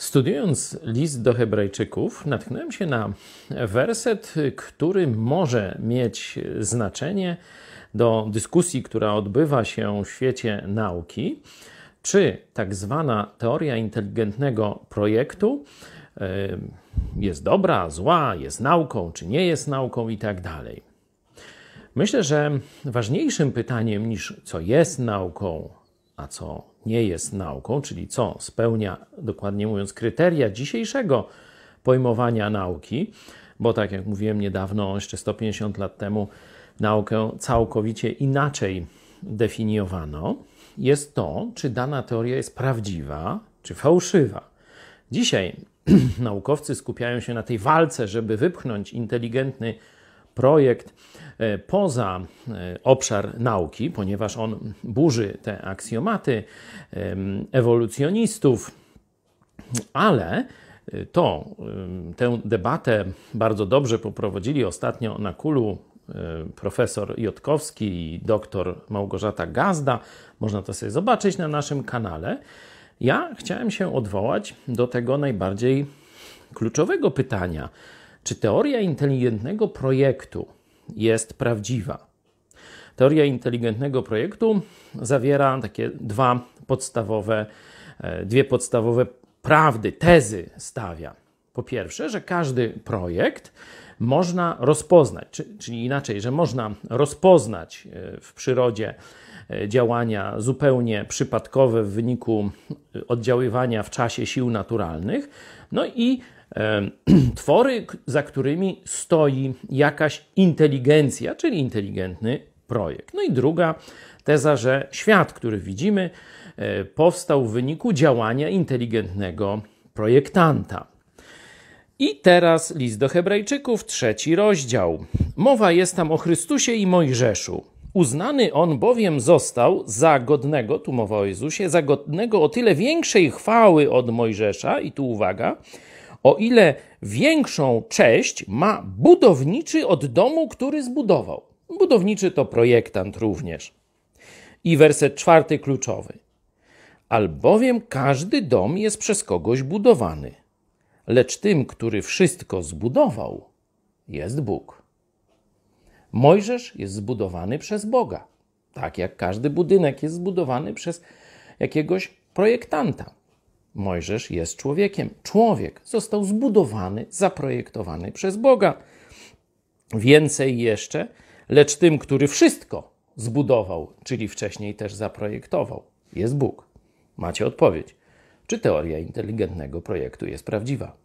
Studiując list do Hebrajczyków, natknąłem się na werset, który może mieć znaczenie do dyskusji, która odbywa się w świecie nauki, czy tak zwana teoria inteligentnego projektu jest dobra, zła, jest nauką, czy nie jest nauką i tak dalej. Myślę, że ważniejszym pytaniem niż co jest nauką, a co nie jest nauką, czyli co spełnia, dokładnie mówiąc, kryteria dzisiejszego pojmowania nauki, bo tak jak mówiłem niedawno, jeszcze 150 lat temu, naukę całkowicie inaczej definiowano, jest to, czy dana teoria jest prawdziwa, czy fałszywa. Dzisiaj naukowcy skupiają się na tej walce, żeby wypchnąć inteligentny projekt poza e, obszar nauki, ponieważ on burzy te aksjomaty ewolucjonistów, ale e, to, tę debatę bardzo dobrze poprowadzili ostatnio na kulu profesor Jotkowski i doktor Małgorzata Gazda. Można to sobie zobaczyć na naszym kanale. Ja chciałem się odwołać do tego najbardziej kluczowego pytania – czy teoria inteligentnego projektu jest prawdziwa? Teoria inteligentnego projektu zawiera takie dwa podstawowe, e, dwie podstawowe prawdy, tezy stawia. Po pierwsze, że każdy projekt można rozpoznać, czyli inaczej, że można rozpoznać e, w przyrodzie e, działania zupełnie przypadkowe w wyniku oddziaływania w czasie sił naturalnych, no i twory, za którymi stoi jakaś inteligencja, czyli inteligentny projekt. No i druga teza, że świat, który widzimy, e, powstał w wyniku działania inteligentnego projektanta. I teraz list do Hebrajczyków, trzeci rozdział. Mowa jest tam o Chrystusie i Mojżeszu. Uznany on bowiem został za godnego, tu mowa o Jezusie, za godnego o tyle większej chwały od Mojżesza, i tu uwaga, o ile większą cześć ma budowniczy od domu, który zbudował. Budowniczy to projektant również. I werset czwarty kluczowy. Albowiem każdy dom jest przez kogoś budowany, lecz tym, który wszystko zbudował, jest Bóg. Mojżesz jest zbudowany przez Boga, tak jak każdy budynek jest zbudowany przez jakiegoś projektanta. Mojżesz jest człowiekiem. Człowiek został zbudowany, zaprojektowany przez Boga. Więcej jeszcze, lecz tym, który wszystko zbudował, czyli wcześniej też zaprojektował, jest Bóg. Macie odpowiedź. Czy teoria inteligentnego projektu jest prawdziwa?